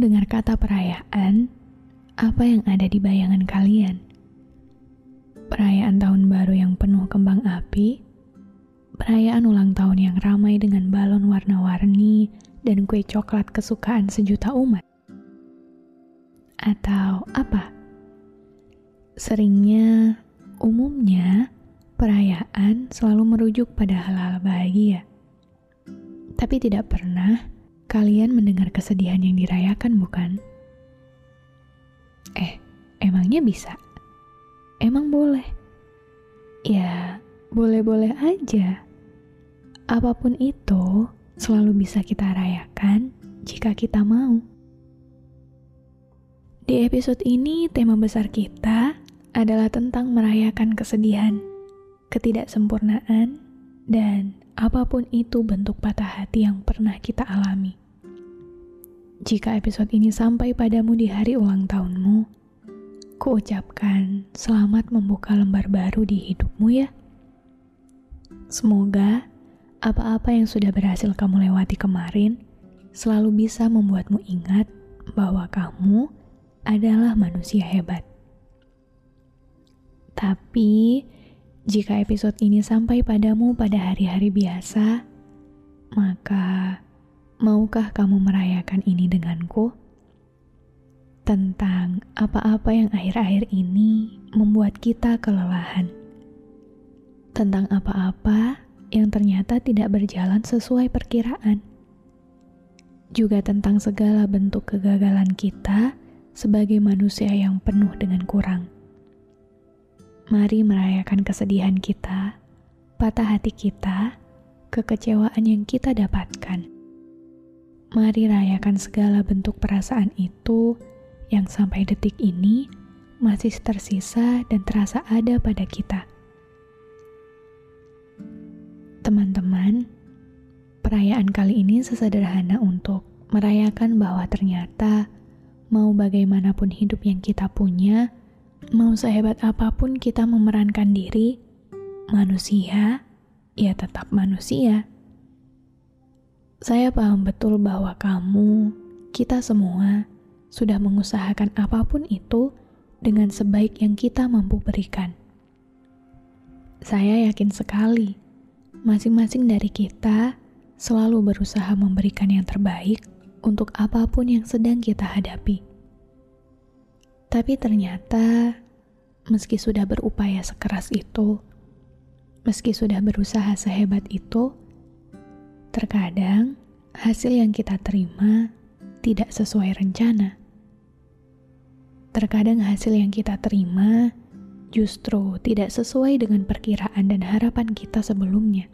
Dengar kata perayaan, apa yang ada di bayangan kalian? Perayaan tahun baru yang penuh kembang api, perayaan ulang tahun yang ramai dengan balon warna-warni dan kue coklat kesukaan sejuta umat? Atau apa? Seringnya, umumnya, perayaan selalu merujuk pada hal-hal bahagia. Tapi tidak pernah Kalian mendengar kesedihan yang dirayakan, bukan? Eh, emangnya bisa? Emang boleh? Ya, boleh-boleh aja. Apa pun itu selalu bisa kita rayakan jika kita mau. Di episode ini, tema besar kita adalah tentang merayakan kesedihan, ketidaksempurnaan, dan apa pun itu bentuk patah hati yang pernah kita alami. Jika episode ini sampai padamu di hari ulang tahunmu, kuucapkan selamat membuka lembar baru di hidupmu ya. Semoga apa-apa yang sudah berhasil kamu lewati kemarin selalu bisa membuatmu ingat bahwa kamu adalah manusia hebat. Tapi, jika episode ini sampai padamu pada hari-hari biasa, maka Maukah kamu merayakan ini denganku? Tentang apa-apa yang akhir-akhir ini membuat kita kelelahan. Tentang apa-apa yang ternyata tidak berjalan sesuai perkiraan. Juga tentang segala bentuk kegagalan kita sebagai manusia yang penuh dengan kurang. Mari merayakan kesedihan kita, patah hati kita, kekecewaan yang kita dapatkan Mari rayakan segala bentuk perasaan itu yang sampai detik ini masih tersisa dan terasa ada pada kita. Teman-teman, perayaan kali ini sesederhana untuk merayakan bahwa ternyata mau bagaimanapun hidup yang kita punya, mau sehebat apa pun kita memerankan diri, manusia, ya tetap manusia. Saya paham betul bahwa kamu, kita semua, sudah mengusahakan apa pun itu dengan sebaik yang kita mampu berikan. Saya yakin sekali, masing-masing dari kita selalu berusaha memberikan yang terbaik untuk apa pun yang sedang kita hadapi. Tapi ternyata, meski sudah berupaya sekeras itu, meski sudah berusaha sehebat itu, Terkadang hasil yang kita terima tidak sesuai rencana. Terkadang hasil yang kita terima justru tidak sesuai dengan perkiraan dan harapan kita sebelumnya.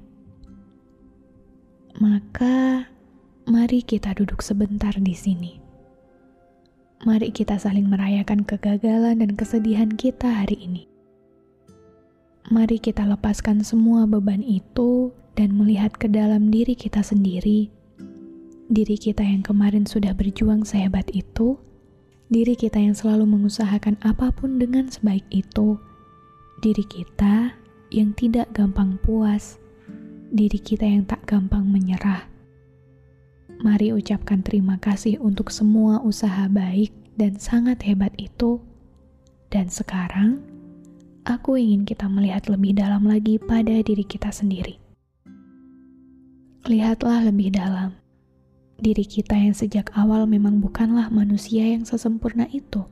Maka, mari kita duduk sebentar di sini. Mari kita saling merayakan kegagalan dan kesedihan kita hari ini. Mari kita lepaskan semua beban itu dan melihat ke dalam diri kita sendiri, diri kita yang kemarin sudah berjuang sehebat itu, diri kita yang selalu mengusahakan apa pun dengan sebaik itu, diri kita yang tidak gampang puas, diri kita yang tak gampang menyerah. Mari ucapkan terima kasih untuk semua usaha baik dan sangat hebat itu. Dan sekarang, aku ingin kita melihat lebih dalam lagi pada diri kita sendiri. Lihatlah lebih dalam diri kita yang sejak awal memang bukanlah manusia yang sesempurna itu.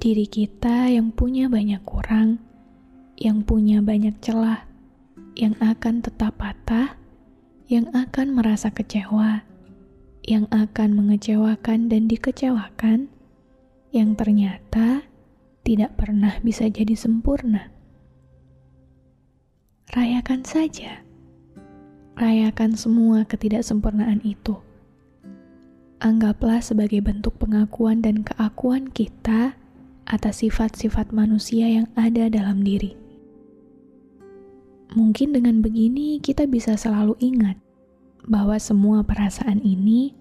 Diri kita yang punya banyak kurang, yang punya banyak celah, yang akan tetap patah, yang akan merasa kecewa, yang akan mengecewakan dan dikecewakan, yang ternyata tidak pernah bisa jadi sempurna. Rayakan saja, rayakan semua ketidaksempurnaan itu. Anggaplah sebagai bentuk pengakuan dan keakuan kita atas sifat-sifat manusia yang ada dalam diri. Mungkin dengan begini kita bisa selalu ingat bahwa semua perasaan ini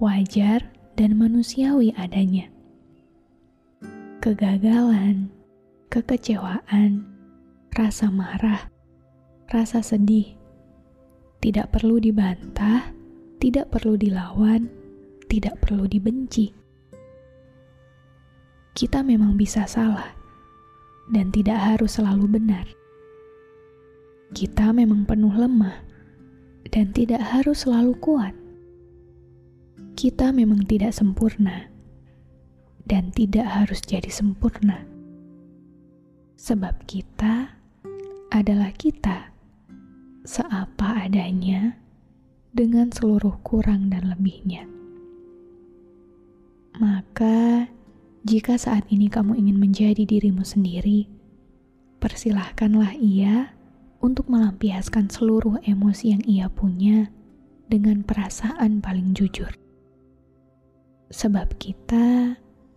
wajar dan manusiawi adanya. Kegagalan, kekecewaan, rasa marah, rasa sedih tidak perlu dibantah, tidak perlu dilawan, tidak perlu dibenci. Kita memang bisa salah dan tidak harus selalu benar. Kita memang penuh lemah dan tidak harus selalu kuat. Kita memang tidak sempurna dan tidak harus jadi sempurna, sebab kita adalah kita, seapa adanya, dengan seluruh kurang dan lebihnya. Maka, jika saat ini kamu ingin menjadi dirimu sendiri, persilahkanlah ia untuk melampiaskan seluruh emosi yang ia punya dengan perasaan paling jujur. Sebab kita